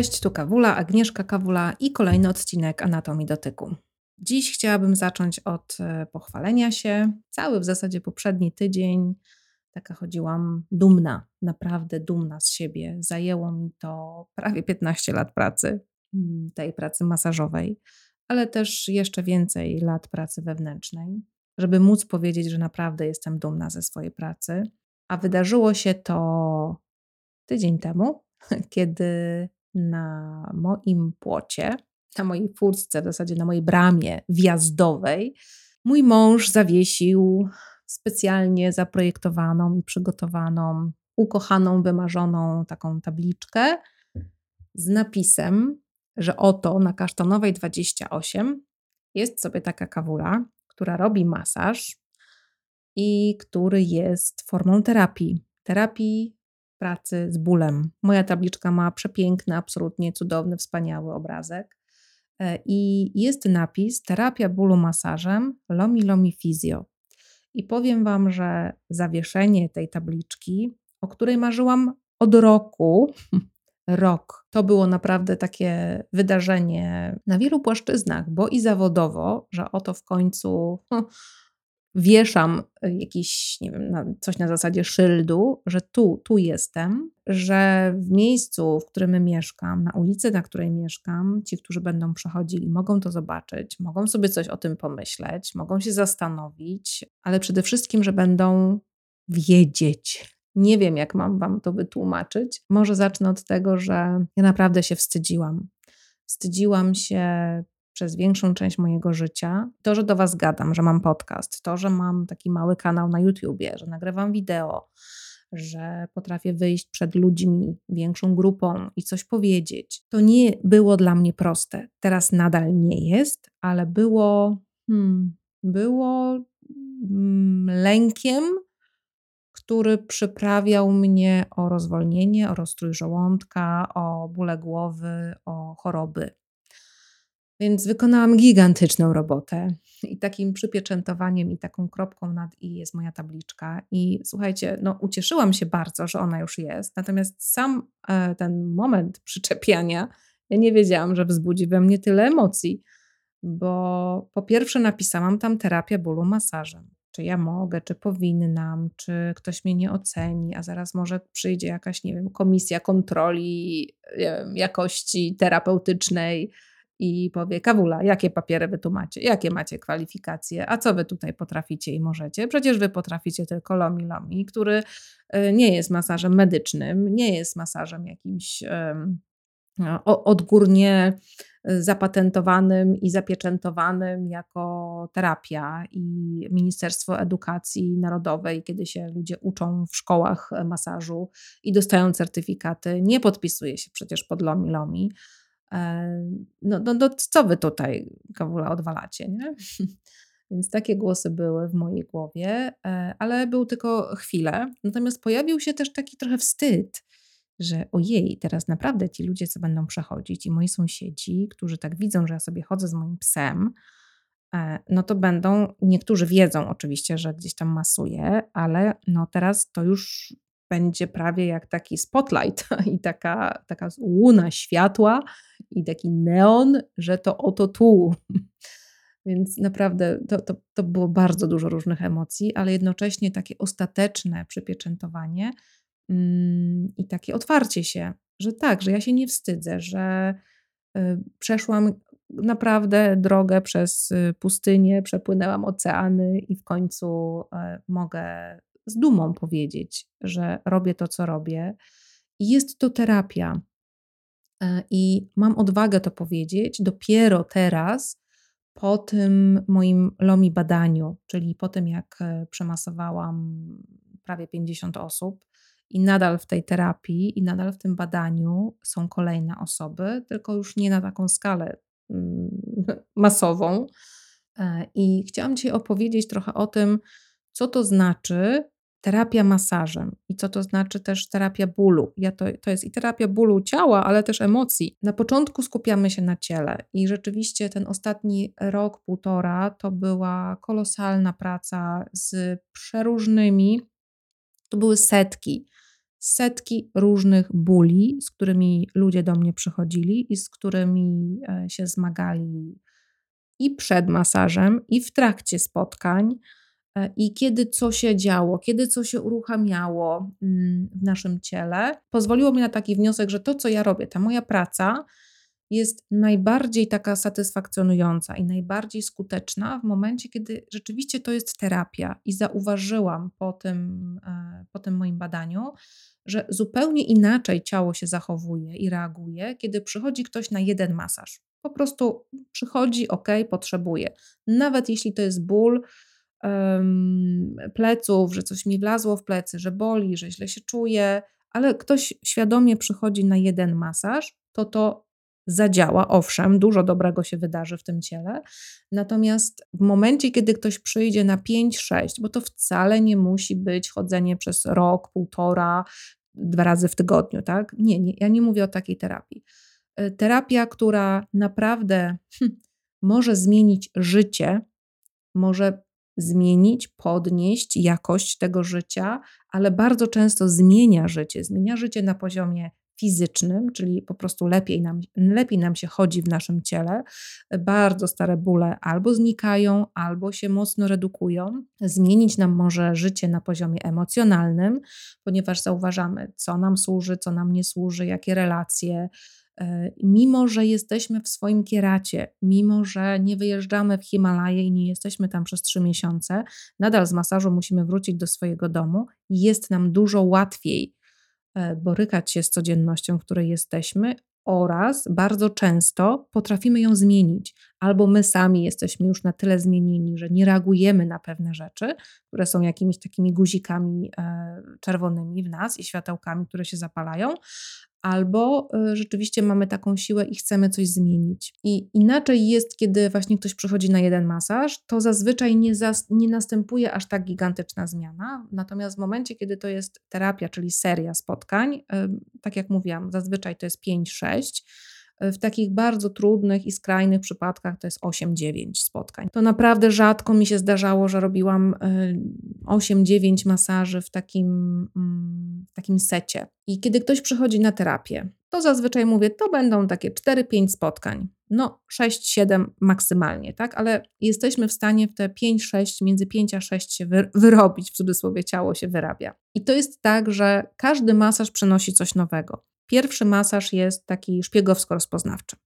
Cześć, tu Kawula, Agnieszka Kawula i kolejny odcinek Anatomii Dotyku. Dziś chciałabym zacząć od e, pochwalenia się. Cały w zasadzie poprzedni tydzień taka chodziłam dumna, naprawdę dumna z siebie. Zajęło mi to prawie 15 lat pracy, mm, tej pracy masażowej, ale też jeszcze więcej lat pracy wewnętrznej, żeby móc powiedzieć, że naprawdę jestem dumna ze swojej pracy. A wydarzyło się to tydzień temu, kiedy na moim płocie, na mojej furtce, w zasadzie na mojej bramie wjazdowej, mój mąż zawiesił specjalnie zaprojektowaną i przygotowaną, ukochaną, wymarzoną taką tabliczkę z napisem, że oto na Kasztanowej 28 jest sobie taka kawula, która robi masaż i który jest formą terapii. Terapii pracy z bólem. Moja tabliczka ma przepiękny, absolutnie cudowny, wspaniały obrazek. E, I jest napis terapia bólu masażem Lomi Lomi Fizjo. I powiem Wam, że zawieszenie tej tabliczki, o której marzyłam od roku, rok, to było naprawdę takie wydarzenie na wielu płaszczyznach, bo i zawodowo, że oto w końcu wieszam y, jakiś, nie wiem, coś na zasadzie szyldu, że tu, tu jestem, że w miejscu, w którym mieszkam, na ulicy, na której mieszkam, ci, którzy będą przechodzili, mogą to zobaczyć, mogą sobie coś o tym pomyśleć, mogą się zastanowić, ale przede wszystkim, że będą wiedzieć. Nie wiem, jak mam Wam to wytłumaczyć. Może zacznę od tego, że ja naprawdę się wstydziłam. Wstydziłam się przez większą część mojego życia. To, że do Was gadam, że mam podcast, to, że mam taki mały kanał na YouTubie, że nagrywam wideo, że potrafię wyjść przed ludźmi, większą grupą i coś powiedzieć, to nie było dla mnie proste. Teraz nadal nie jest, ale było, hmm, było hmm, lękiem, który przyprawiał mnie o rozwolnienie, o rozstrój żołądka, o bóle głowy, o choroby. Więc wykonałam gigantyczną robotę i takim przypieczętowaniem i taką kropką nad i jest moja tabliczka. I słuchajcie, no ucieszyłam się bardzo, że ona już jest, natomiast sam e, ten moment przyczepiania, ja nie wiedziałam, że wzbudzi we mnie tyle emocji, bo po pierwsze napisałam tam terapia bólu masażem. Czy ja mogę, czy powinnam, czy ktoś mnie nie oceni, a zaraz może przyjdzie jakaś, nie wiem, komisja kontroli wiem, jakości terapeutycznej, i powie: Kawula, jakie papiery wy tu macie, jakie macie kwalifikacje, a co wy tutaj potraficie i możecie? Przecież wy potraficie tylko lomi lomi, który e, nie jest masażem medycznym, nie jest masażem jakimś no, odgórnie e, zapatentowanym i zapieczętowanym jako terapia i Ministerstwo Edukacji Narodowej, kiedy się ludzie uczą w szkołach masażu i dostają certyfikaty, nie podpisuje się przecież pod lomi lomi no, no, no co wy tutaj, Kawula, odwalacie, nie? Więc takie głosy były w mojej głowie, e, ale był tylko chwilę. Natomiast pojawił się też taki trochę wstyd, że ojej, teraz naprawdę ci ludzie, co będą przechodzić i moi sąsiedzi, którzy tak widzą, że ja sobie chodzę z moim psem, e, no to będą, niektórzy wiedzą oczywiście, że gdzieś tam masuję, ale no teraz to już będzie prawie jak taki spotlight i taka, taka łuna światła i taki neon, że to oto tu. Więc naprawdę to, to, to było bardzo dużo różnych emocji, ale jednocześnie takie ostateczne przypieczętowanie mm, i takie otwarcie się, że tak, że ja się nie wstydzę, że y, przeszłam naprawdę drogę przez y, pustynię, przepłynęłam oceany i w końcu y, mogę z dumą powiedzieć, że robię to, co robię. I jest to terapia. E, I mam odwagę to powiedzieć dopiero teraz, po tym moim LOMI badaniu, czyli po tym, jak e, przemasowałam prawie 50 osób, i nadal w tej terapii, i nadal w tym badaniu są kolejne osoby, tylko już nie na taką skalę mm, masową. E, I chciałam Ci opowiedzieć trochę o tym, co to znaczy terapia masażem i co to znaczy też terapia bólu. Ja to, to jest i terapia bólu ciała, ale też emocji. Na początku skupiamy się na ciele i rzeczywiście ten ostatni rok, półtora to była kolosalna praca z przeróżnymi, to były setki setki różnych bóli, z którymi ludzie do mnie przychodzili i z którymi e, się zmagali i przed masażem, i w trakcie spotkań, i kiedy co się działo, kiedy co się uruchamiało mm, w naszym ciele, pozwoliło mi na taki wniosek, że to, co ja robię, ta moja praca, jest najbardziej taka satysfakcjonująca i najbardziej skuteczna w momencie, kiedy rzeczywiście to jest terapia. I zauważyłam po tym, e, po tym moim badaniu, że zupełnie inaczej ciało się zachowuje i reaguje, kiedy przychodzi ktoś na jeden masaż. Po prostu przychodzi, ok, potrzebuje. Nawet jeśli to jest ból pleców, że coś mi wlazło w plecy, że boli, że źle się czuję, ale ktoś świadomie przychodzi na jeden masaż, to to zadziała, owszem, dużo dobrego się wydarzy w tym ciele. Natomiast w momencie, kiedy ktoś przyjdzie na 5-6, bo to wcale nie musi być chodzenie przez rok, półtora, dwa razy w tygodniu, tak? Nie, nie ja nie mówię o takiej terapii. E, terapia, która naprawdę hm, może zmienić życie, może zmienić, podnieść jakość tego życia, ale bardzo często zmienia życie. Zmienia życie na poziomie fizycznym, czyli po prostu lepiej nam, lepiej nam się chodzi w naszym ciele. Bardzo stare bóle albo znikają, albo się mocno redukują. Zmienić nam może życie na poziomie emocjonalnym, ponieważ zauważamy, co nam służy, co nam nie służy, jakie relacje. E, mimo, że jesteśmy w swoim kieracie, mimo, że nie wyjeżdżamy w Himalaje i nie jesteśmy tam przez trzy miesiące, nadal z masażu musimy wrócić do swojego domu. Jest nam dużo łatwiej E, borykać się z codziennością, w której jesteśmy, oraz bardzo często potrafimy ją zmienić, albo my sami jesteśmy już na tyle zmienieni, że nie reagujemy na pewne rzeczy, które są jakimiś takimi guzikami e, czerwonymi w nas i światełkami, które się zapalają, albo y, rzeczywiście mamy taką siłę i chcemy coś zmienić. I inaczej jest, kiedy właśnie ktoś przychodzi na jeden masaż, to zazwyczaj nie, zas- nie następuje aż tak gigantyczna zmiana. Natomiast w momencie, kiedy to jest terapia, czyli seria spotkań, tak jak mówiłam, zazwyczaj to jest 5-6 w takich bardzo trudnych i skrajnych przypadkach to jest 8-9 spotkań. To naprawdę rzadko mi się zdarzało, że robiłam 8-9 y, masaży w takim, mm, w takim secie. I kiedy ktoś przychodzi na terapię, to zazwyczaj mówię, to będą takie 4-5 spotkań. No, 6-7 maksymalnie, tak? Ale jesteśmy w stanie w te 5-6, między 5 a 6 się wyrobić, w cudzysłowie ciało się wyrabia. I to jest tak, że każdy masaż przynosi coś nowego. Pierwszy masaż jest taki szpiegowsko-rozpoznawczy.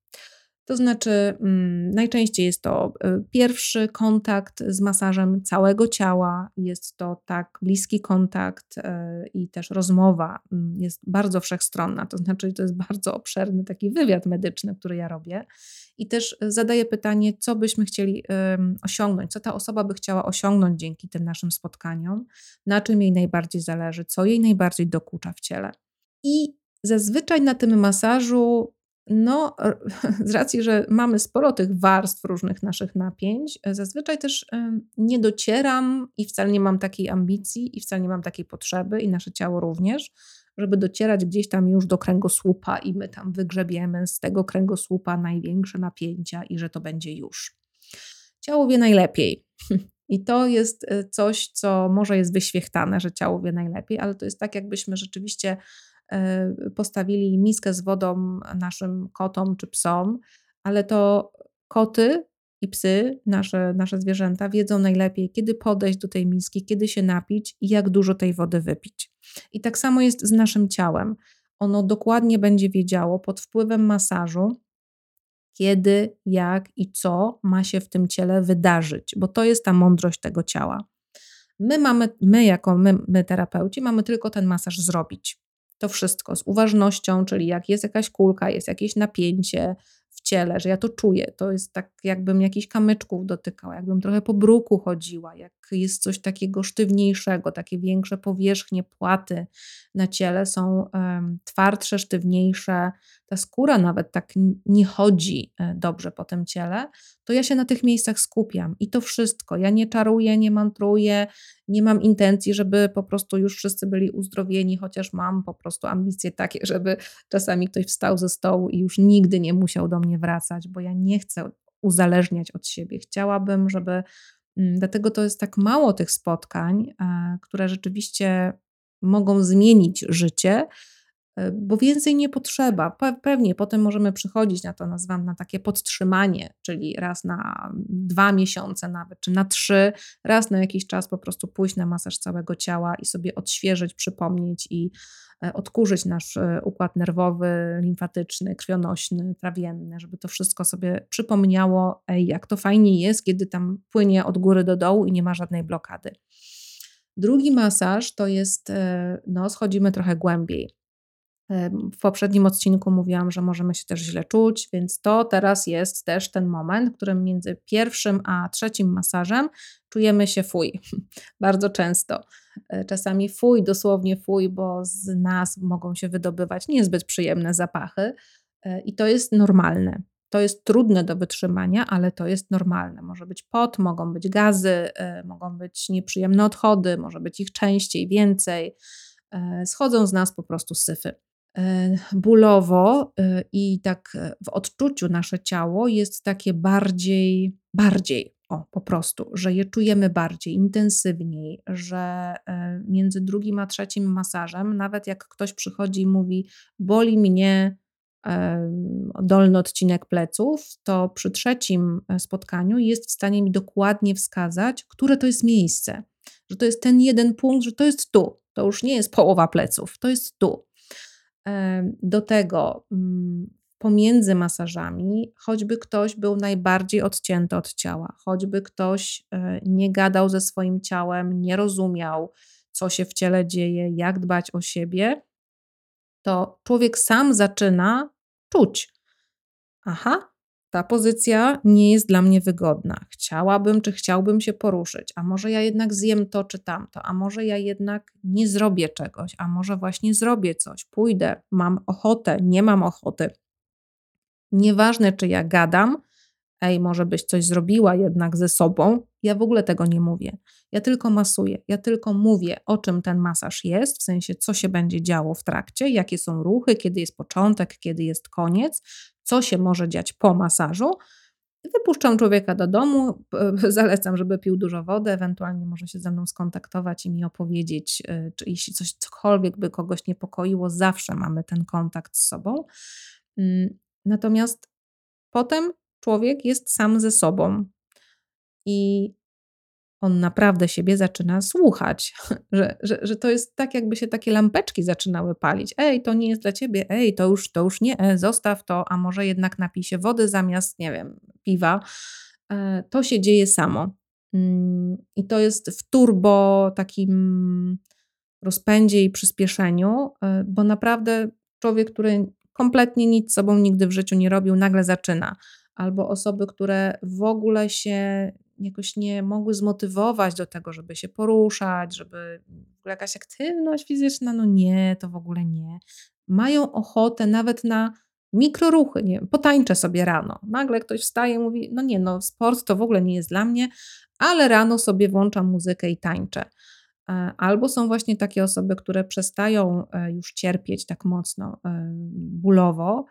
To znaczy, mm, najczęściej jest to y, pierwszy kontakt z masażem całego ciała, jest to tak bliski kontakt y, i też rozmowa mm, jest bardzo wszechstronna, to znaczy, to jest bardzo obszerny taki wywiad medyczny, który ja robię. I też zadaję pytanie, co byśmy chcieli osiągnąć, co ta osoba by chciała osiągnąć dzięki tym naszym spotkaniom, na czym jej najbardziej zależy, co jej najbardziej dokucza w ciele. I Zazwyczaj na tym masażu, no, z racji, że mamy sporo tych warstw różnych naszych napięć, zazwyczaj też nie docieram i wcale nie mam takiej ambicji i wcale nie mam takiej potrzeby, i nasze ciało również, żeby docierać gdzieś tam już do kręgosłupa i my tam wygrzebiemy z tego kręgosłupa największe napięcia i że to będzie już. Ciało wie najlepiej. I to jest e, coś, co może jest wyświechtane, że ciało wie najlepiej, ale to jest tak, jakbyśmy rzeczywiście E, postawili miskę z wodą naszym kotom czy psom, ale to koty i psy, nasze, nasze zwierzęta, wiedzą najlepiej, kiedy podejść do tej miski, kiedy się napić i jak dużo tej wody wypić. I tak samo jest z naszym ciałem. Ono dokładnie będzie wiedziało pod wpływem masażu, kiedy, jak i co ma się w tym ciele wydarzyć, bo to jest ta mądrość tego ciała. My mamy, my jako my, my terapeuci, mamy tylko ten masaż zrobić to wszystko z uważnością, czyli jak jest jakaś kulka, jest jakieś napięcie w ciele, że ja to czuję. To jest tak, jakbym jakichś kamyczków dotykała, jakbym trochę po bruku chodziła, jak jest coś takiego sztywniejszego, takie większe powierzchnie płaty na ciele są twardsze, sztywniejsze, ta skóra nawet tak nie chodzi e, dobrze po tym ciele, to ja się na tych miejscach skupiam i to wszystko. Ja nie czaruję, nie mantruję, nie mam intencji, żeby po prostu już wszyscy byli uzdrowieni, chociaż mam po prostu ambicje takie, żeby czasami ktoś wstał ze stołu i już nigdy nie musiał do mnie wracać, bo ja nie chcę uzależniać od siebie. Chciałabym, żeby. Mm, dlatego to jest tak mało tych spotkań, e, które rzeczywiście mogą zmienić życie, bo więcej nie potrzeba. Pewnie potem możemy przychodzić na to, nazywam na takie podtrzymanie, czyli raz na dwa miesiące nawet, czy na trzy, raz na jakiś czas po prostu pójść na masaż całego ciała i sobie odświeżyć, przypomnieć i e, odkurzyć nasz e, układ nerwowy, limfatyczny, krwionośny, trawienny, żeby to wszystko sobie przypomniało, ej, jak to fajnie jest, kiedy tam płynie od góry do dołu i nie ma żadnej blokady. Drugi masaż to jest, e, no, schodzimy trochę głębiej. E, w poprzednim odcinku mówiłam, że możemy się też źle czuć, więc to teraz jest też ten moment, w którym między pierwszym a trzecim masażem czujemy się fuj. Bardzo często. E, czasami fuj, dosłownie fuj, bo z nas mogą się wydobywać niezbyt przyjemne zapachy i to jest normalne. To jest trudne do wytrzymania, ale to jest normalne. Może być pot, mogą być gazy, e, mogą być nieprzyjemne odchody, może być ich częściej, więcej. E, schodzą z nas po prostu syfy. E, bólowo i tak w odczuciu nasze ciało jest takie bardziej, bardziej, o po prostu, że je czujemy bardziej, intensywniej, że między drugim a trzecim masażem, nawet jak ktoś przychodzi i mówi, boli mnie dolny odcinek pleców, to przy trzecim e, spotkaniu jest w stanie mi dokładnie wskazać, które to jest miejsce. Że to jest ten jeden punkt, że to jest tu. To już nie jest połowa pleców, to jest tu. Do tego mm, pomiędzy masażami, choćby ktoś był najbardziej odcięty od ciała, choćby ktoś e, nie gadał ze swoim ciałem, nie rozumiał, co się w ciele dzieje, jak dbać o siebie, to człowiek sam zaczyna czuć. Aha, ta pozycja nie jest dla mnie wygodna. Chciałabym, czy chciałbym się poruszyć, a może ja jednak zjem to czy tamto, a może ja jednak nie zrobię czegoś, a może właśnie zrobię coś, pójdę, mam ochotę, nie mam ochoty. Nieważne, czy ja gadam, ej, może byś coś zrobiła jednak ze sobą. Ja w ogóle tego nie mówię. Ja tylko masuję, ja tylko mówię, o czym ten masaż jest, w sensie, co się będzie działo w trakcie, jakie są ruchy, kiedy jest początek, kiedy jest koniec, co się może dziać po masażu. Wypuszczam człowieka do domu, zalecam, żeby pił dużo wody, ewentualnie może się ze mną skontaktować i mi opowiedzieć, y, czy jeśli coś cokolwiek by kogoś niepokoiło, zawsze mamy ten kontakt z sobą. Mm, natomiast potem człowiek jest sam ze sobą i on naprawdę siebie zaczyna słuchać, że, że, że to jest tak, jakby się takie lampeczki zaczynały palić. Ej, to nie jest dla ciebie, ej, to już, to już nie, e, zostaw to, a może jednak napij się wody zamiast, nie wiem, piwa. E, to się dzieje samo. Mm, I to jest w turbo takim rozpędzie i przyspieszeniu, e, bo naprawdę człowiek, który kompletnie nic sobą nigdy w życiu nie robił, nagle zaczyna albo osoby, które w ogóle się jakoś nie mogły zmotywować do tego, żeby się poruszać, żeby jakaś aktywność fizyczna, no nie, to w ogóle nie. Mają ochotę nawet na mikroruchy, nie potańczę sobie rano. Nagle ktoś wstaje i mówi, no nie, no sport to w ogóle nie jest dla mnie, ale rano sobie włączam muzykę i tańczę. E, albo są właśnie takie osoby, które przestają e, już cierpieć tak mocno e, bólowo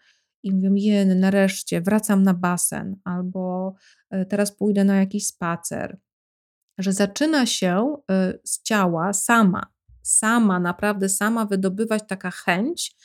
i mówią, jen, nareszcie wracam na basen, albo e, teraz pójdę na jakiś spacer. Że zaczyna się e, z ciała sama, sama, naprawdę sama wydobywać taka chęć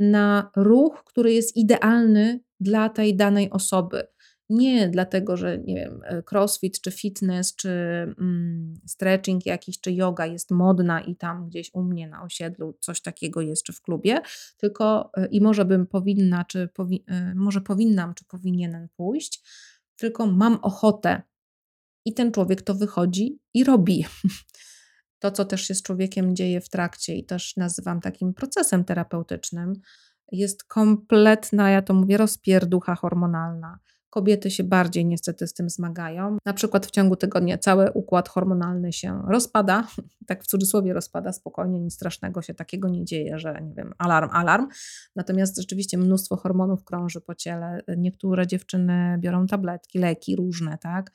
na ruch, który jest idealny dla tej danej osoby. Nie dlatego, że nie wiem, e, crossfit, czy fitness, czy mm, stretching jakiś, czy yoga jest modna i tam gdzieś u mnie na osiedlu coś takiego jest, czy w klubie, tylko e, i może bym powinna, czy powi e, może powinnam, czy powinienem pójść, tylko mam ochotę. I ten człowiek to wychodzi i robi. To, co też się z człowiekiem dzieje w trakcie, i też nazywam takim procesem terapeutycznym, jest kompletna, ja to mówię, rozpierducha hormonalna Kobiety się bardziej niestety z tym zmagają. Na przykład w ciągu tygodnia cały układ hormonalny się rozpada, tak w cudzysłowie rozpada spokojnie, nic strasznego się takiego nie dzieje, że nie wiem, alarm, alarm. Natomiast rzeczywiście mnóstwo hormonów krąży po ciele. Niektóre dziewczyny biorą tabletki, leki różne, tak?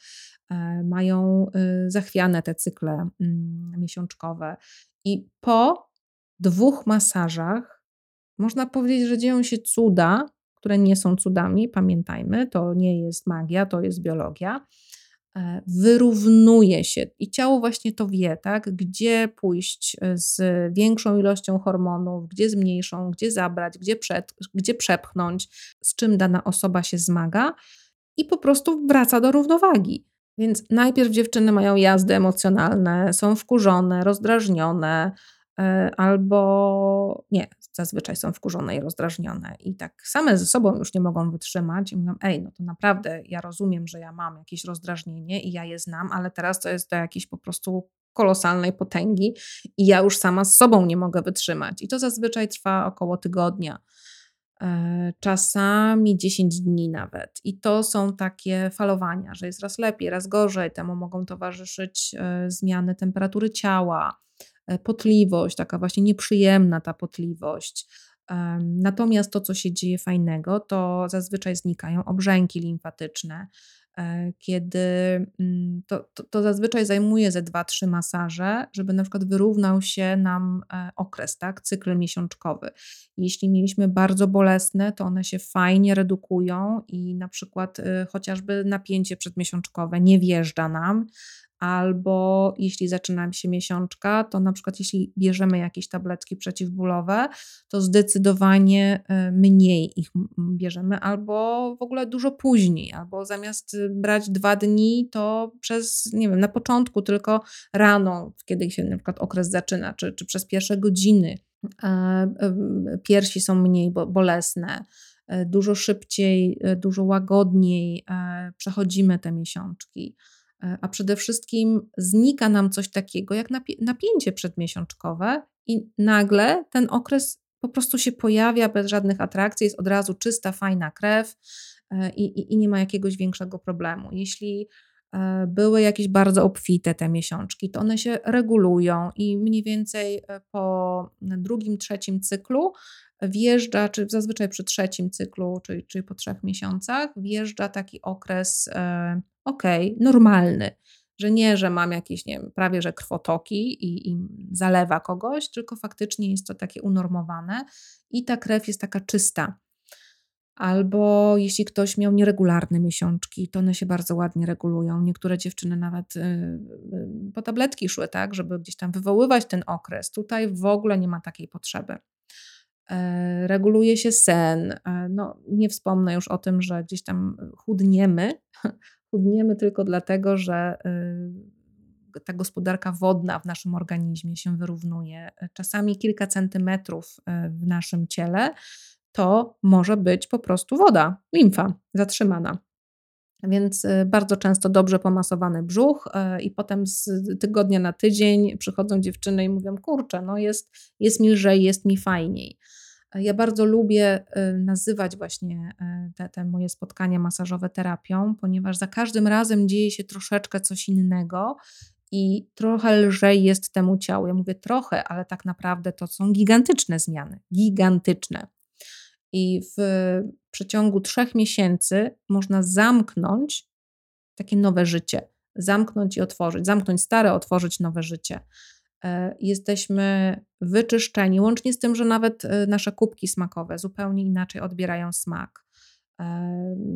E, mają y, zachwiane te cykle mm, miesiączkowe. I po dwóch masażach można powiedzieć, że dzieją się cuda, które nie są cudami, pamiętajmy, to nie jest magia, to jest biologia. e, wyrównuje się i ciało właśnie to wie, tak? gdzie pójść e, z większą ilością hormonów, gdzie z mniejszą, gdzie zabrać, gdzie, przed, gdzie przepchnąć, z czym dana osoba się zmaga i po prostu wraca do równowagi. Więc najpierw dziewczyny mają jazdy emocjonalne, są wkurzone, rozdrażnione, albo nie, zazwyczaj są wkurzone i rozdrażnione i tak same ze sobą już nie mogą wytrzymać i mówią, ej, no to naprawdę ja rozumiem, że ja mam jakieś rozdrażnienie i ja je znam, ale teraz to jest do jakiejś po prostu kolosalnej potęgi i ja już sama z sobą nie mogę wytrzymać. I to zazwyczaj trwa około tygodnia, e, czasami 10 dni nawet. I to są takie falowania, że jest raz lepiej, raz gorzej. Temu mogą towarzyszyć e, zmiany temperatury ciała, E, potliwość, taka właśnie nieprzyjemna ta potliwość. Natomiast to, co się dzieje fajnego, to zazwyczaj znikają obrzęki limfatyczne, e, kiedy mm, to, to, to zazwyczaj zajmuje ze 2-3 masaże, żeby na przykład wyrównał się nam e, okres, tak, cykl miesiączkowy. Jeśli mieliśmy bardzo bolesne, to one się fajnie redukują i na przykład chociażby napięcie przedmiesiączkowe nie wjeżdża nam, albo jeśli zaczyna się miesiączka, to na przykład jeśli bierzemy jakieś tabletki przeciwbólowe, to zdecydowanie e, mniej ich bierzemy, albo w ogóle dużo później, albo zamiast y, brać dwa dni, to przez, nie wiem, na początku tylko rano, kiedy się na przykład okres zaczyna, czy, czy przez pierwsze godziny e, e, piersi są mniej bolesne dużo szybciej, dużo łagodniej przechodzimy te miesiączki. E, a przede wszystkim znika nam coś takiego jak napięcie przedmiesiączkowe i nagle ten okres po prostu się pojawia bez żadnych atrakcji, jest od razu czysta, fajna krew e, i, i, i nie ma jakiegoś większego problemu. Jeśli e, były jakieś bardzo obfite te miesiączki, to one się regulują i mniej więcej po drugim, trzecim cyklu wjeżdża, czy zazwyczaj przy trzecim cyklu, czyli, czyli po trzech miesiącach, wjeżdża taki okres okej, okay, normalny. Że nie, że mam jakieś, nie wiem, prawie że krwotoki i, i zalewa kogoś, tylko faktycznie jest to takie unormowane i ta krew jest taka czysta. Albo jeśli ktoś miał nieregularne miesiączki, to one się bardzo ładnie regulują. Niektóre dziewczyny nawet y, y, po tabletki szły, tak, żeby gdzieś tam wywoływać ten okres. Tutaj w ogóle nie ma takiej potrzeby. E, reguluje się sen. E, no, nie wspomnę już o tym, że gdzieś tam chudniemy, chudniemy tylko dlatego, że y, ta gospodarka wodna w naszym organizmie się wyrównuje. Czasami kilka centymetrów w naszym ciele to może być po prostu woda, limfa zatrzymana. Więc bardzo często dobrze pomasowany brzuch, i potem z tygodnia na tydzień przychodzą dziewczyny i mówią: Kurczę, no jest, jest mi lżej, jest mi fajniej. Ja bardzo lubię y, nazywać właśnie y, te, te, moje spotkania masażowe terapią, ponieważ za każdym razem dzieje się troszeczkę coś innego i trochę lżej jest temu ciału. Ja mówię trochę, ale tak naprawdę to są gigantyczne zmiany. Gigantyczne. I w przeciągu trzech miesięcy można zamknąć takie nowe życie. Zamknąć i otworzyć. Zamknąć stare, otworzyć nowe życie. E, jesteśmy wyczyszczeni, łącznie z tym, że nawet e, nasze kubki smakowe zupełnie inaczej odbierają smak. E,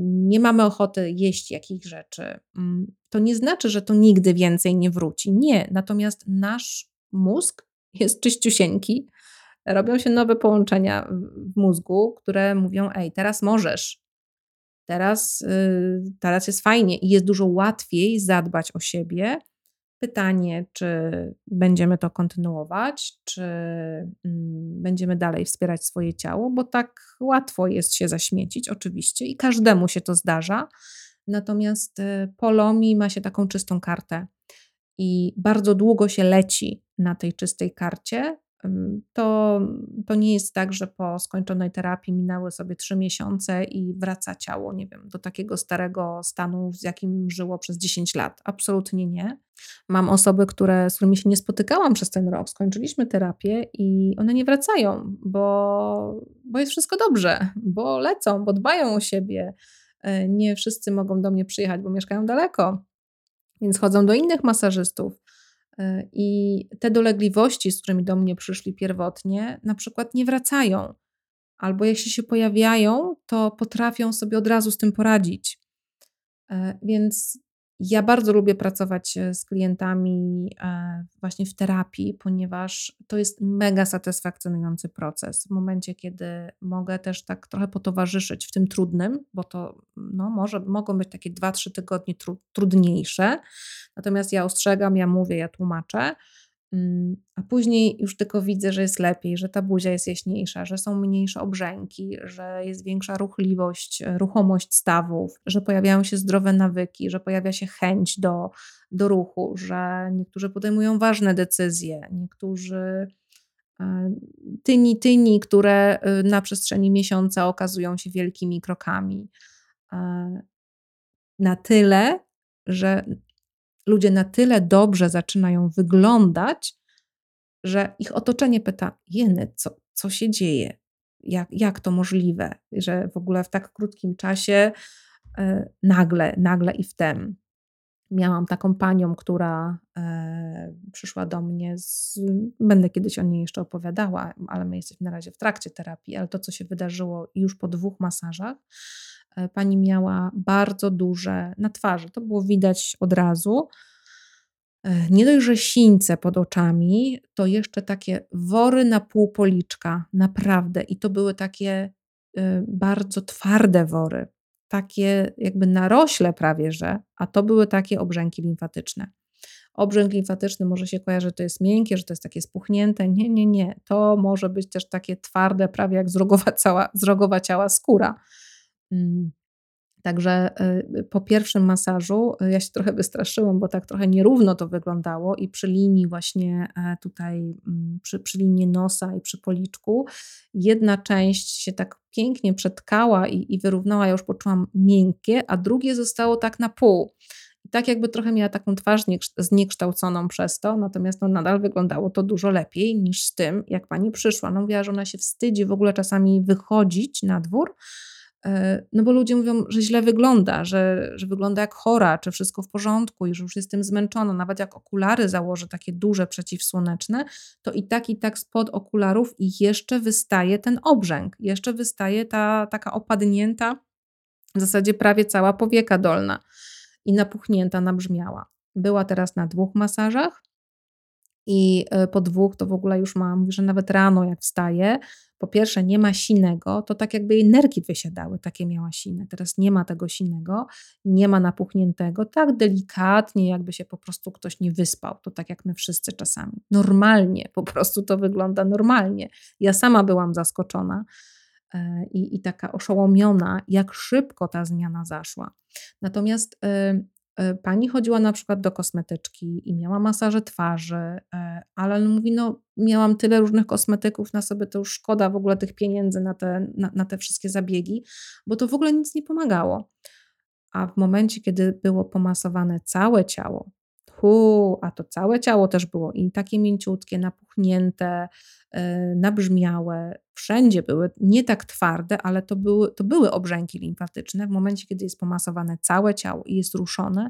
nie mamy ochoty jeść jakichś rzeczy. Mm, to nie znaczy, że to nigdy więcej nie wróci. Nie, natomiast nasz mózg jest czyściusieńki. Robią się nowe połączenia w mózgu, które mówią: Ej, teraz możesz, teraz, y, teraz jest fajnie i jest dużo łatwiej zadbać o siebie Pytanie, czy będziemy to kontynuować, czy mm, będziemy dalej wspierać swoje ciało, bo tak łatwo jest się zaśmiecić, oczywiście, i każdemu się to zdarza. Natomiast y, polomi ma się taką czystą kartę i bardzo długo się leci na tej czystej karcie, to, to nie jest tak, że po skończonej terapii minęły sobie trzy miesiące i wraca ciało, nie wiem, do takiego starego stanu, z jakim żyło przez 10 lat. Absolutnie nie. Mam osoby, które, z którymi się nie spotykałam przez ten rok, skończyliśmy terapię i one nie wracają, bo, bo jest wszystko dobrze, bo lecą, bo dbają o siebie. E, nie wszyscy mogą do mnie przyjechać, bo mieszkają daleko, więc chodzą do innych masażystów I te dolegliwości, z którymi do mnie przyszli pierwotnie, na przykład nie wracają. Albo jeśli się pojawiają, to potrafią sobie od razu z tym poradzić. E, więc Ja bardzo lubię pracować e, z klientami e, właśnie w terapii, ponieważ to jest mega satysfakcjonujący proces. W momencie, kiedy mogę też tak trochę potowarzyszyć w tym trudnym, bo to no, może, mogą być takie 2-3 tygodnie tru, trudniejsze. Natomiast ja ostrzegam, ja mówię, ja tłumaczę a później już tylko widzę, że jest lepiej, że ta buzia jest jaśniejsza, że są mniejsze obrzęki, że jest większa ruchliwość, e, ruchomość stawów, że pojawiają się zdrowe nawyki, że pojawia się chęć do, do ruchu, że niektórzy podejmują ważne decyzje, niektórzy e, tyni, tyni, które e, na przestrzeni miesiąca okazują się wielkimi krokami. Na tyle, że ludzie na tyle dobrze zaczynają wyglądać, że ich otoczenie pyta: Jeny, co, co się dzieje? Jak, jak to możliwe, że w ogóle w tak krótkim czasie e, nagle, nagle i wtem. Miałam taką panią, która e, przyszła do mnie, z, będę kiedyś o niej jeszcze opowiadała, ale my jesteśmy na razie w trakcie terapii, ale to, co się wydarzyło już po dwóch masażach, pani miała bardzo duże na twarzy. To było widać od razu. E, nie dość, że sińce pod oczami, to jeszcze takie wory na pół policzka, naprawdę. I to były takie e, bardzo twarde wory, takie jakby narośle prawie, że, a to były takie obrzęki limfatyczne. Obrzęk limfatyczny może się kojarzy, że to jest miękkie, że to jest takie spuchnięte. Nie, nie, nie. To może być też takie twarde, prawie jak zrogowa, cała, zrogowa ciała skóra. Mm. Także y, po pierwszym masażu y, ja się trochę wystraszyłam, bo tak trochę nierówno to wyglądało i przy linii właśnie e, tutaj, mm, przy, przy linii nosa i przy policzku, jedna część się tak pięknie przetkała i, i wyrównała, ja już poczułam miękkie, a drugie zostało tak na pół. I tak jakby trochę miała taką twarz zniekształconą przez to, natomiast no nadal wyglądało to dużo lepiej niż z tym, jak pani przyszła. No mówiła, że ona się wstydzi w ogóle czasami wychodzić na dwór, no bo ludzie mówią, że źle wygląda, że, że wygląda jak chora, czy wszystko w porządku i że już jestem zmęczona. Nawet jak okulary założę takie duże przeciwsłoneczne, to i tak, i tak spod okularów jeszcze wystaje ten obrzęk, jeszcze wystaje ta taka opadnięta, w zasadzie prawie cała powieka dolna i napuchnięta, nabrzmiała. Była teraz na dwóch masażach i e, po dwóch to w ogóle już mam, że nawet rano jak wstaję, po pierwsze nie ma sinego, to tak jakby jej nerki wysiadały, takie miała sine. Teraz nie ma tego sinego, nie ma napuchniętego, tak delikatnie, jakby się po prostu ktoś nie wyspał. To tak jak my wszyscy czasami. Normalnie, po prostu to wygląda normalnie. Ja sama byłam zaskoczona e, i, i taka oszołomiona, jak szybko ta zmiana zaszła. Natomiast E, pani chodziła na przykład do kosmetyczki i miała masaże twarzy, e, ale mówi, no miałam tyle różnych kosmetyków na sobie, to już szkoda w ogóle tych pieniędzy na te, na, na te wszystkie zabiegi, bo to w ogóle nic nie pomagało. A w momencie, kiedy było pomasowane całe ciało, hu, a to całe ciało też było i takie mięciutkie, napuchnięte, yy, nabrzmiałe, wszędzie były, nie tak twarde, ale to były, to były obrzęki limfatyczne. W momencie, kiedy jest pomasowane całe ciało i jest ruszone,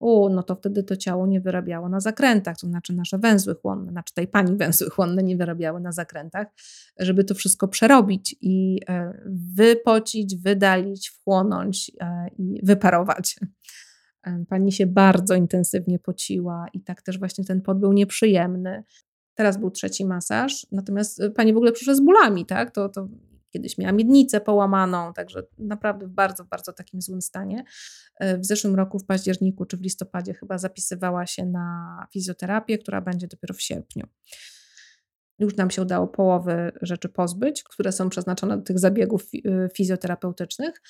o, no to wtedy to ciało nie wyrabiało na zakrętach, to znaczy nasze węzły chłonne, znaczy tej pani węzły chłonne nie wyrabiały na zakrętach, żeby to wszystko przerobić i e, wypocić, wydalić, wchłonąć e, i wyparować. Pani się bardzo intensywnie pociła i tak też właśnie ten pot był nieprzyjemny. Teraz był trzeci masaż, natomiast y, pani w ogóle przyszła z bólami, tak? To, to kiedyś miała miednicę połamaną, także naprawdę w bardzo, bardzo takim złym stanie. E, w zeszłym roku, w październiku czy w listopadzie, chyba zapisywała się na fizjoterapię, która będzie dopiero w sierpniu. Już nam się udało połowy rzeczy pozbyć, które są przeznaczone do tych zabiegów y, fizjoterapeutycznych.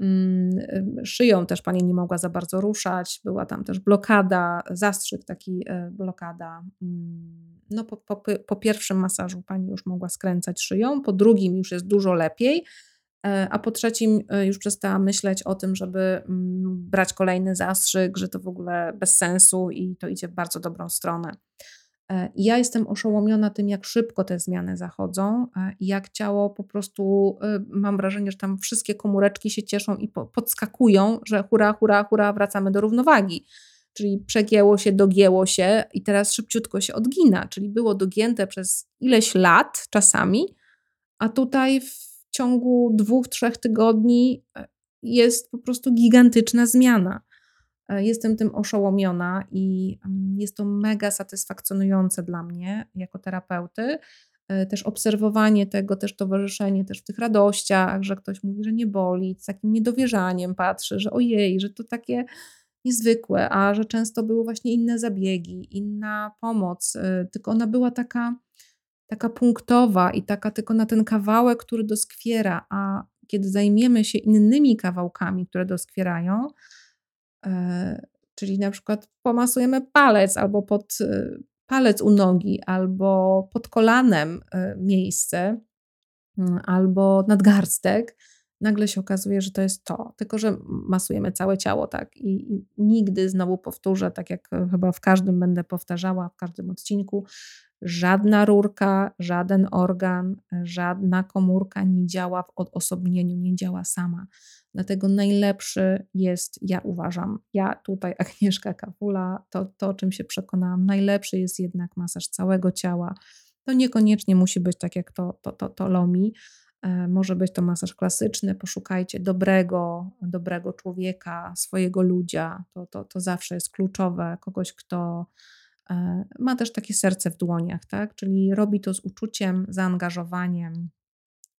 Mm, szyją też pani nie mogła za bardzo ruszać, była tam też blokada, zastrzyk taki e, blokada. Mm, no po, po, po pierwszym masażu pani już mogła skręcać szyją, po drugim już jest dużo lepiej, e, a po trzecim e, już przestała myśleć o tym, żeby mm, brać kolejny zastrzyk, że to w ogóle bez sensu i to idzie w bardzo dobrą stronę. E, ja jestem oszołomiona tym, jak szybko te zmiany zachodzą e, jak ciało po prostu, e, mam wrażenie, że tam wszystkie komóreczki się cieszą i podskakują, że hura, hura, hura, wracamy do równowagi. Czyli przegięło się, dogięło się i teraz szybciutko się odgina, czyli było dogięte przez ileś lat czasami, a tutaj w ciągu dwóch, trzech tygodni jest po prostu gigantyczna zmiana. E, jestem tym oszołomiona i mm, jest to mega satysfakcjonujące dla mnie jako terapeuty. E, też obserwowanie tego, też towarzyszenie też w tych radościach, że ktoś mówi, że nie boli, z takim niedowierzaniem patrzy, że ojej, że to takie niezwykłe, a że często były właśnie inne zabiegi, inna pomoc, e, tylko ona była taka, taka punktowa i taka tylko na ten kawałek, który doskwiera, a kiedy zajmiemy się innymi kawałkami, które doskwierają, czyli na przykład pomasujemy palec albo pod e, palec u nogi, albo pod kolanem e, miejsce, mm, albo nadgarstek, nagle się okazuje, że to jest to. Tylko, że masujemy całe ciało, tak. I nigdy znowu powtórzę, tak jak chyba w każdym będę powtarzała, w każdym odcinku, żadna rurka, żaden organ, żadna komórka nie działa w odosobnieniu, nie działa sama. Dlatego najlepszy jest, ja uważam, ja tutaj, Agnieszka Kawula, to, to o czym się przekonałam, najlepszy jest jednak masaż całego ciała. To niekoniecznie musi być tak, jak to, to, to, to Lomi. E, może być to masaż klasyczny, poszukajcie dobrego, dobrego człowieka, swojego ludzia. To, to, to zawsze jest kluczowe. Kogoś, kto e, ma też takie serce w dłoniach, tak? czyli robi to z uczuciem, zaangażowaniem,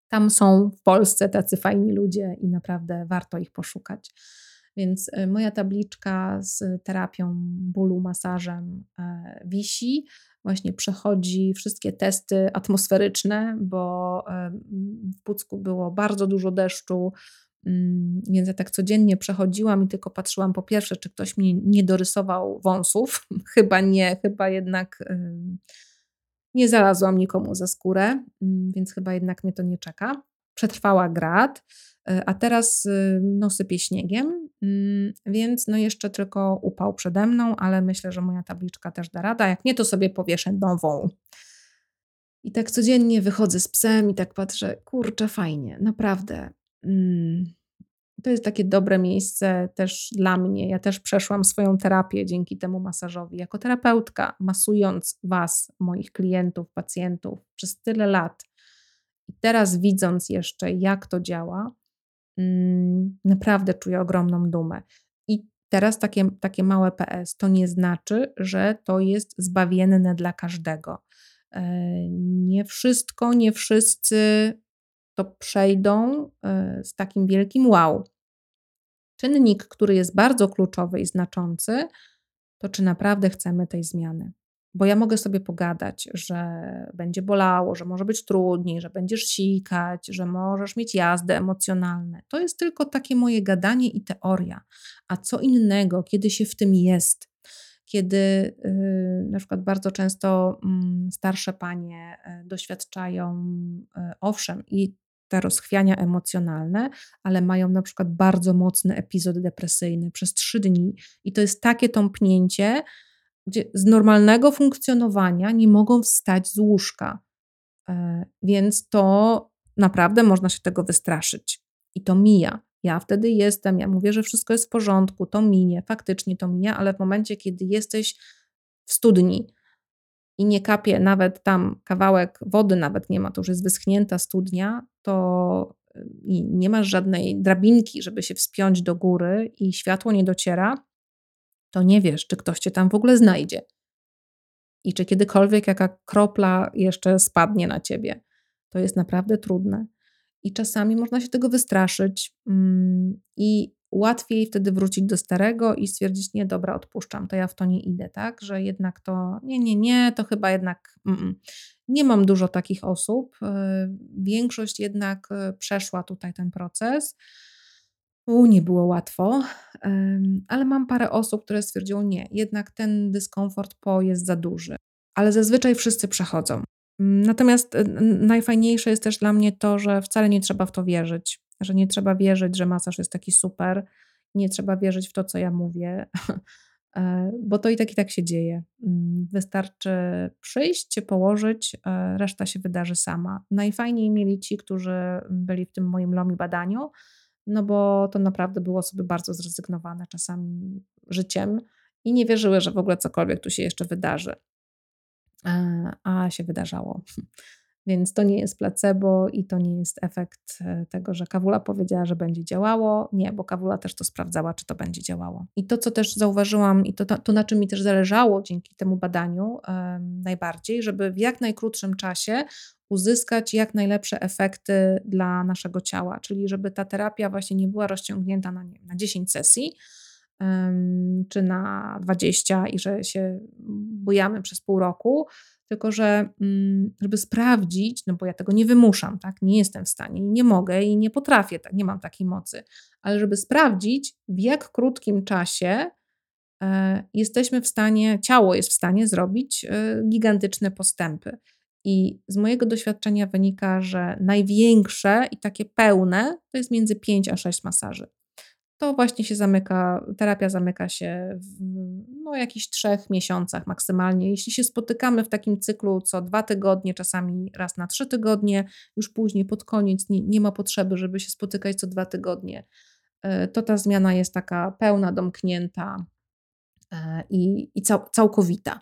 tam są w Polsce tacy fajni ludzie i naprawdę warto ich poszukać. Więc e, moja tabliczka z terapią bólu, masażem e, wisi. Właśnie przechodzi wszystkie testy atmosferyczne, bo e, w Pucku było bardzo dużo deszczu, mm, więc ja tak codziennie przechodziłam i tylko patrzyłam po pierwsze, czy ktoś mi nie dorysował wąsów. chyba nie, chyba jednak nie znalazłam nikomu za skórę, mm, więc chyba jednak mnie to nie czeka. Przetrwała grad, e, a teraz y, no, sypie śniegiem, mm, więc no jeszcze tylko upał przede mną, ale myślę, że moja tabliczka też da rada. Jak nie, to sobie powieszę nową. I tak codziennie wychodzę z psem i tak patrzę, kurczę, fajnie, naprawdę. Mm, to jest takie dobre miejsce też dla mnie. Ja też przeszłam swoją terapię dzięki temu masażowi. Jako terapeutka, masując Was, moich klientów, pacjentów przez tyle lat i teraz widząc jeszcze, jak to działa, mm, naprawdę czuję ogromną dumę. I teraz takie, takie małe PS to nie znaczy, że to jest zbawienne dla każdego. E, nie wszystko, nie wszyscy to przejdą e, z takim wielkim wow. Czynnik, który jest bardzo kluczowy i znaczący, to czy naprawdę chcemy tej zmiany. Bo ja mogę sobie pogadać, że będzie bolało, że może być trudniej, że będziesz sikać, że możesz mieć jazdy emocjonalne. To jest tylko takie moje gadanie i teoria. A co innego, kiedy się w tym jest, kiedy yy, na przykład bardzo często yy, starsze panie yy, doświadczają, y, owszem, i te rozchwiania emocjonalne, ale mają na przykład bardzo mocny epizod depresyjny przez trzy dni i to jest takie tąpnięcie, gdzie z normalnego funkcjonowania nie mogą wstać z łóżka. E, więc to naprawdę można się tego wystraszyć. I to mija. Ja wtedy jestem, ja mówię, że wszystko jest w porządku, to minie, faktycznie to mija, ale w momencie, kiedy jesteś w studni, i nie kapie nawet tam kawałek wody, nawet nie ma, to już jest wyschnięta studnia, to i nie masz żadnej drabinki, żeby się wspiąć do góry i światło nie dociera, to nie wiesz, czy ktoś cię tam w ogóle znajdzie. I czy kiedykolwiek jaka kropla jeszcze spadnie na ciebie. To jest naprawdę trudne. I czasami można się tego wystraszyć. Mm, I łatwiej wtedy wrócić do starego i stwierdzić, nie, dobra, odpuszczam, to ja w to nie idę, tak? Że jednak to, nie, nie, nie, to chyba jednak mm, nie mam dużo takich osób. E, większość jednak e, przeszła tutaj ten proces. U, nie było łatwo, ale mam parę osób, które stwierdziły, nie, jednak ten dyskomfort po jest za duży. Ale zazwyczaj wszyscy przechodzą. Natomiast najfajniejsze jest też dla mnie to, że wcale nie trzeba w to wierzyć że nie trzeba wierzyć, że masaż jest taki super, nie trzeba wierzyć w to, co ja mówię, e, bo to i tak i tak się dzieje. Wystarczy przyjść, się położyć, e, reszta się wydarzy sama. Najfajniej mieli ci, którzy byli w tym moim LOMI badaniu, no bo to naprawdę były osoby bardzo zrezygnowane czasami życiem i nie wierzyły, że w ogóle cokolwiek tu się jeszcze wydarzy. E, a się wydarzało. Więc to nie jest placebo i to nie jest efekt e, tego, że kawula powiedziała, że będzie działało. Nie, bo kawula też to sprawdzała, czy to będzie działało. I to, co też zauważyłam, i to, to, to na czym mi też zależało dzięki temu badaniu um, najbardziej, żeby w jak najkrótszym czasie uzyskać jak najlepsze efekty dla naszego ciała, czyli żeby ta terapia właśnie nie była rozciągnięta na, nie, na 10 sesji, czy na 20 i że się bujamy przez pół roku, tylko że mm, żeby sprawdzić, no bo ja tego nie wymuszam, tak, nie jestem w stanie nie mogę i nie potrafię, tak, nie mam takiej mocy, ale żeby sprawdzić, w jak krótkim czasie e, jesteśmy w stanie, ciało jest w stanie zrobić e, gigantyczne postępy. I z mojego doświadczenia wynika, że największe i takie pełne to jest między 5 a 6 masaży to właśnie się zamyka, terapia zamyka się w no, jakichś trzech miesiącach maksymalnie. Jeśli się spotykamy w takim cyklu co dwa tygodnie, czasami raz na trzy tygodnie, już później pod koniec nie, nie ma potrzeby, żeby się spotykać co dwa tygodnie, e, to ta zmiana jest taka pełna, domknięta e, i, i cał, całkowita.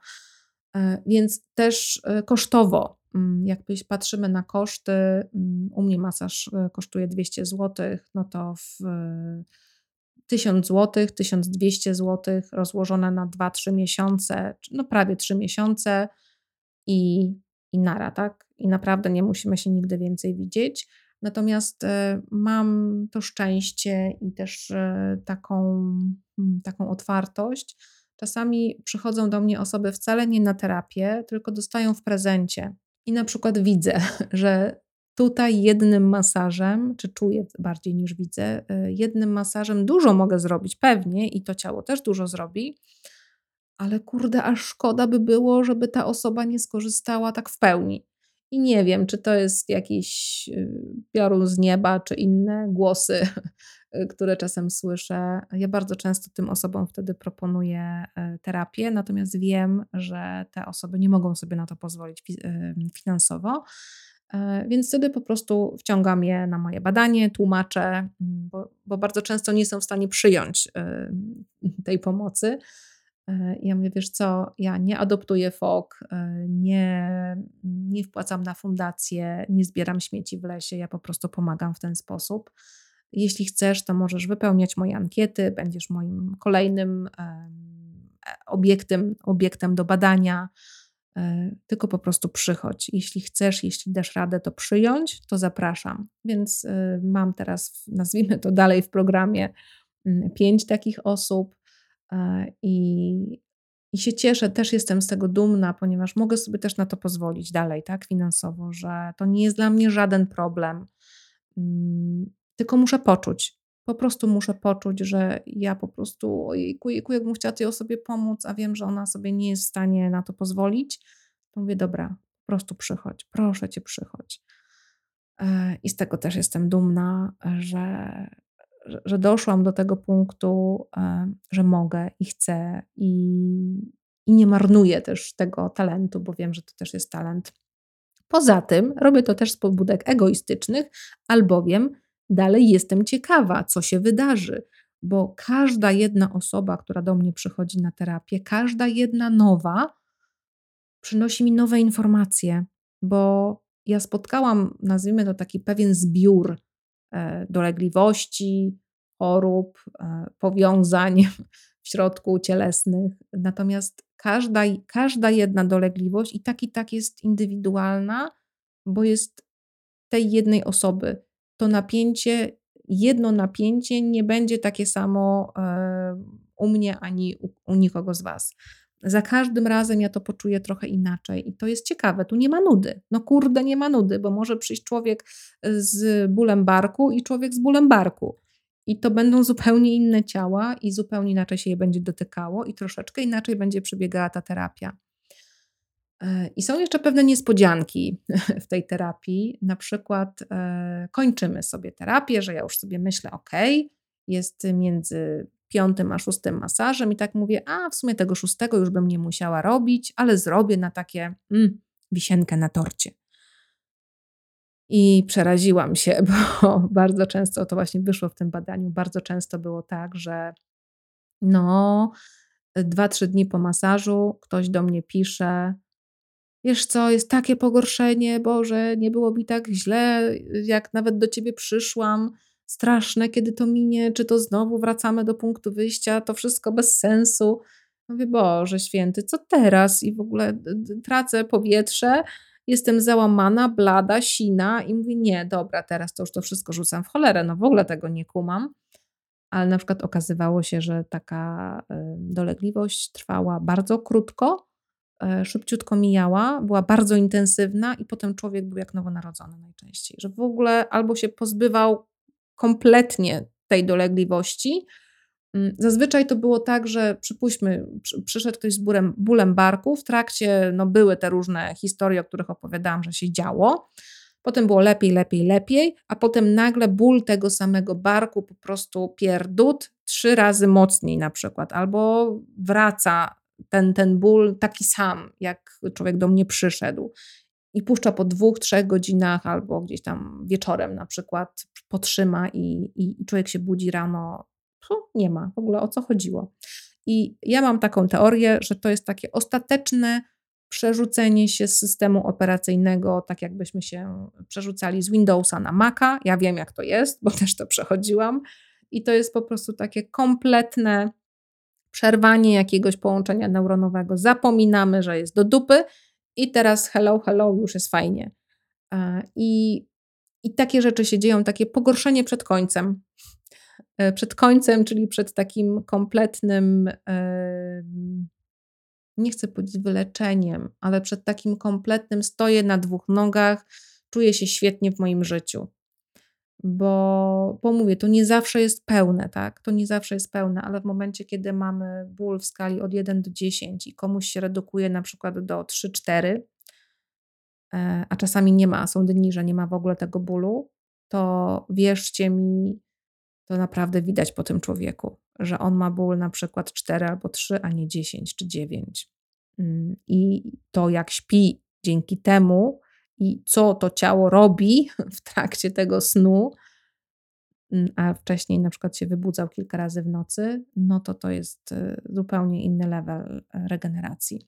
E, więc też kosztowo, mm, jak patrzymy na koszty, mm, u mnie masaż kosztuje 200 zł, no to w 1000 zł, 1200 zł rozłożone na 2-3 miesiące, no prawie 3 miesiące i, i nara, tak? I naprawdę nie musimy się nigdy więcej widzieć. Natomiast mam to szczęście i też taką, y, taką otwartość. Czasami przychodzą do mnie osoby wcale nie na terapię, tylko dostają w prezencie. I na przykład widzę, że Tutaj jednym masażem, czy czuję bardziej niż widzę, y, jednym masażem dużo mogę zrobić, pewnie, i to ciało też dużo zrobi, ale kurde, aż szkoda by było, żeby ta osoba nie skorzystała tak w pełni. I nie wiem, czy to jest jakiś y, piorun z nieba, czy inne głosy, które czasem słyszę. Ja bardzo często tym osobom wtedy proponuję y, terapię, natomiast wiem, że te osoby nie mogą sobie na to pozwolić finansowo. E, więc wtedy po prostu wciągam je na moje badanie, tłumaczę, mm, bo, bo bardzo często nie są w stanie przyjąć tej pomocy. Ja mówię, wiesz co, ja nie adoptuję fok, nie, nie wpłacam na fundację, nie zbieram śmieci w lesie, ja po prostu pomagam w ten sposób. Jeśli chcesz, to możesz wypełniać moje ankiety, będziesz moim kolejnym obiektem, obiektem do badania. E, tylko po prostu przychodź. Jeśli chcesz, jeśli dasz radę to przyjąć, to zapraszam. Więc e, mam teraz, nazwijmy to dalej w programie, mm, pięć takich osób e, i, i się cieszę, też jestem z tego dumna, ponieważ mogę sobie też na to pozwolić dalej, tak, finansowo, że to nie jest dla mnie żaden problem. Tylko muszę poczuć, po prostu muszę poczuć, że ja po prostu, ojejku, ojejku, jakbym chciała tej osobie pomóc, a wiem, że ona sobie nie jest w stanie na to pozwolić, to mówię, dobra, po prostu przychodź, proszę cię, przychodź. E, I z tego też jestem dumna, że, że doszłam do tego punktu, e, że mogę i chcę i, i nie marnuję też tego talentu, bo wiem, że to też jest talent. Poza tym robię to też z pobudek egoistycznych, albowiem dalej jestem ciekawa, co się wydarzy, bo każda jedna osoba, która do mnie przychodzi na terapię, każda jedna nowa, przynosi mi nowe informacje, bo ja spotkałam, nazwijmy to taki pewien zbiór e, dolegliwości, chorób, e, powiązań w środku cielesnych. Natomiast każda, każda jedna dolegliwość i tak i tak jest indywidualna, bo jest tej jednej osoby to napięcie, jedno napięcie nie będzie takie samo e, u mnie ani u, u nikogo z Was. Za każdym razem ja to poczuję trochę inaczej i to jest ciekawe. Tu nie ma nudy. No kurde, nie ma nudy, bo może przyjść człowiek z bólem barku i człowiek z bólem barku. I to będą zupełnie inne ciała i zupełnie inaczej się je będzie dotykało i troszeczkę inaczej będzie przebiegała ta terapia. E, I są jeszcze pewne niespodzianki w tej terapii. Na przykład e, kończymy sobie terapię, że ja już sobie myślę, ok, jest między piątym a szóstym masażem i tak mówię, a w sumie tego szóstego już bym nie musiała robić, ale zrobię na takie mm, wisienkę na torcie. I przeraziłam się, bo bardzo często to właśnie wyszło w tym badaniu. Bardzo często było tak, że no, dwa, trzy dni po masażu ktoś do mnie pisze, wiesz co, jest takie pogorszenie, Boże, nie było mi tak źle, jak nawet do ciebie przyszłam. Straszne, kiedy to minie, czy to znowu wracamy do punktu wyjścia, to wszystko bez sensu. Mówię, Boże święty, co teraz? I w ogóle tracę powietrze, jestem załamana, blada, sina i mówię, nie, dobra, teraz to już to wszystko rzucam w cholerę, no w ogóle tego nie kumam. Ale na przykład okazywało się, że taka dolegliwość trwała bardzo krótko, szybciutko mijała, była bardzo intensywna i potem człowiek był jak nowonarodzony najczęściej, że w ogóle albo się pozbywał kompletnie tej dolegliwości, Mm, zazwyczaj to było tak, że przypuśćmy, przyszedł ktoś z bólem, bólem barku, w trakcie no, były te różne historie, o których opowiadałam, że się działo. Potem było lepiej, lepiej, lepiej, a potem nagle ból tego samego barku po prostu pierdut trzy razy mocniej na przykład, albo wraca ten, ten ból taki sam, jak człowiek do mnie przyszedł i puszcza po dwóch, trzech godzinach albo gdzieś tam wieczorem na przykład potrzyma i, i, i człowiek się budzi rano nie ma w ogóle o co chodziło. I ja mam taką teorię, że to jest takie ostateczne przerzucenie się z systemu operacyjnego, tak jakbyśmy się przerzucali z Windowsa na Maca. Ja wiem, jak to jest, bo też to przechodziłam. I to jest po prostu takie kompletne przerwanie jakiegoś połączenia neuronowego. Zapominamy, że jest do dupy i teraz hello, hello, już jest fajnie. I, i takie rzeczy się dzieją, takie pogorszenie przed końcem. E, przed końcem, czyli przed takim kompletnym, nie chcę powiedzieć wyleczeniem, ale przed takim kompletnym stoję na dwóch nogach, czuję się świetnie w moim życiu. Bo, bo mówię, to nie zawsze jest pełne, tak? To nie zawsze jest pełne, ale w momencie, kiedy mamy ból w skali od 1 do 10 i komuś się redukuje na przykład do 3-4, e, a czasami nie ma, są dni, że nie ma w ogóle tego bólu, to wierzcie mi, to naprawdę widać po tym człowieku, że on ma ból na przykład 4 albo 3, a nie 10 czy 9. Mm, I to, jak śpi dzięki temu i co to ciało robi w trakcie tego snu, mm, a wcześniej na przykład się wybudzał kilka razy w nocy, no to to jest y, zupełnie inny level e, regeneracji.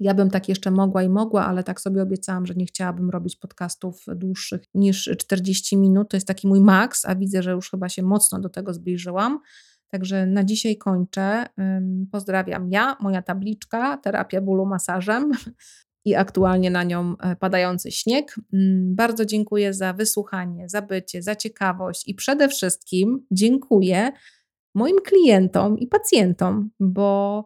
Ja bym tak jeszcze mogła i mogła, ale tak sobie obiecałam, że nie chciałabym robić podcastów dłuższych niż 40 minut. To jest taki mój maks, a widzę, że już chyba się mocno do tego zbliżyłam. Także na dzisiaj kończę. Pozdrawiam ja, moja tabliczka, terapia bólu masażem i aktualnie na nią e, padający śnieg. Bardzo dziękuję za wysłuchanie, za bycie, za ciekawość i przede wszystkim dziękuję moim klientom i pacjentom, bo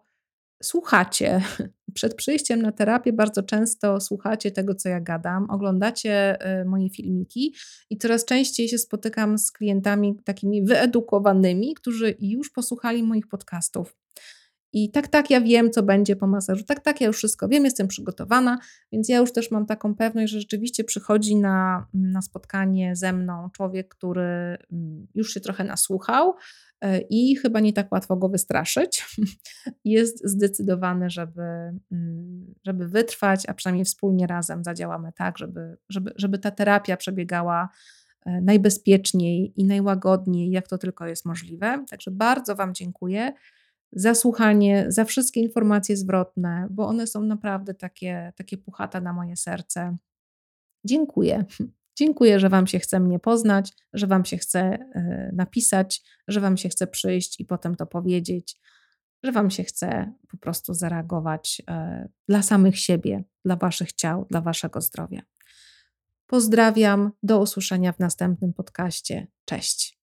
słuchacie. Przed przyjściem na terapię bardzo często słuchacie tego, co ja gadam, oglądacie y, moje filmiki i coraz częściej się spotykam z klientami takimi wyedukowanymi, którzy już posłuchali moich podcastów. I tak, tak, ja wiem, co będzie po masażu. Tak, tak, ja już wszystko wiem, jestem przygotowana, więc ja już też mam taką pewność, że rzeczywiście przychodzi na, na spotkanie ze mną człowiek, który mm, już się trochę nasłuchał, E, i chyba nie tak łatwo go wystraszyć. Jest zdecydowany, żeby, mm, żeby wytrwać, a przynajmniej wspólnie razem zadziałamy tak, żeby, żeby, żeby ta terapia przebiegała e, najbezpieczniej i najłagodniej, jak to tylko jest możliwe. Także bardzo Wam dziękuję za słuchanie, za wszystkie informacje zwrotne, bo one są naprawdę takie, takie puchate na moje serce. Dziękuję. Dziękuję, że Wam się chce mnie poznać, że Wam się chce e, napisać, że Wam się chce przyjść i potem to powiedzieć, że Wam się chce po prostu zareagować e, dla samych siebie, dla Waszych ciał, dla Waszego zdrowia. Pozdrawiam, do usłyszenia w następnym podcaście. Cześć.